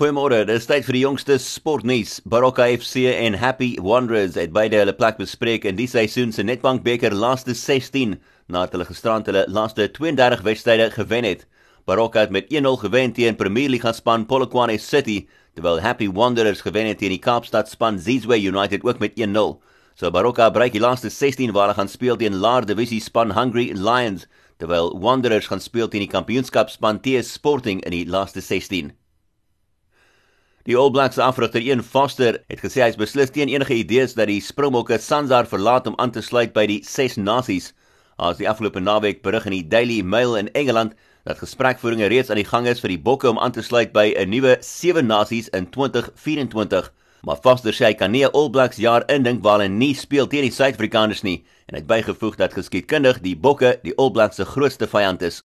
Goeiemôre, dis tyd vir die jongste sportnuus. Baroka FC en Happy Wanderers het beide hulle plek bespreek in die seisoen se Nedbank beker laaste 16 nadat hulle gisterand hulle laaste 32 wedstryde gewen het. Baroka het met 1-0 gewen teen Premier League span Polokwane City, terwyl Happy Wanderers gewen het teen die Kaapstad span Zizwe United ook met 1-0. So Baroka bereik die laaste 16 waar hulle gaan speel teen laer divisie span Hungry Lions, terwyl Wanderers gaan speel teen die kampioenskap span TS Sporting in die laaste 16. Die All Blacks afrigter Ian Foster het gesê hy is beslis teen enige idees dat die Springbokke Sanzar verlaat om aan te sluit by die Ses Nasies. As die afgelope naweek berig in die Daily Mail in Engeland dat gesprekvoeringe reeds aan die gang is vir die Bokke om aan te sluit by 'n nuwe Sewe Nasies in 2024. Maar Foster sê hy kan nie 'n All Blacks jaar indink waar hulle nie speel teen die Suid-Afrikaners nie en hy het bygevoeg dat geskiedkundig die Bokke die All Blacks se grootste vyand is.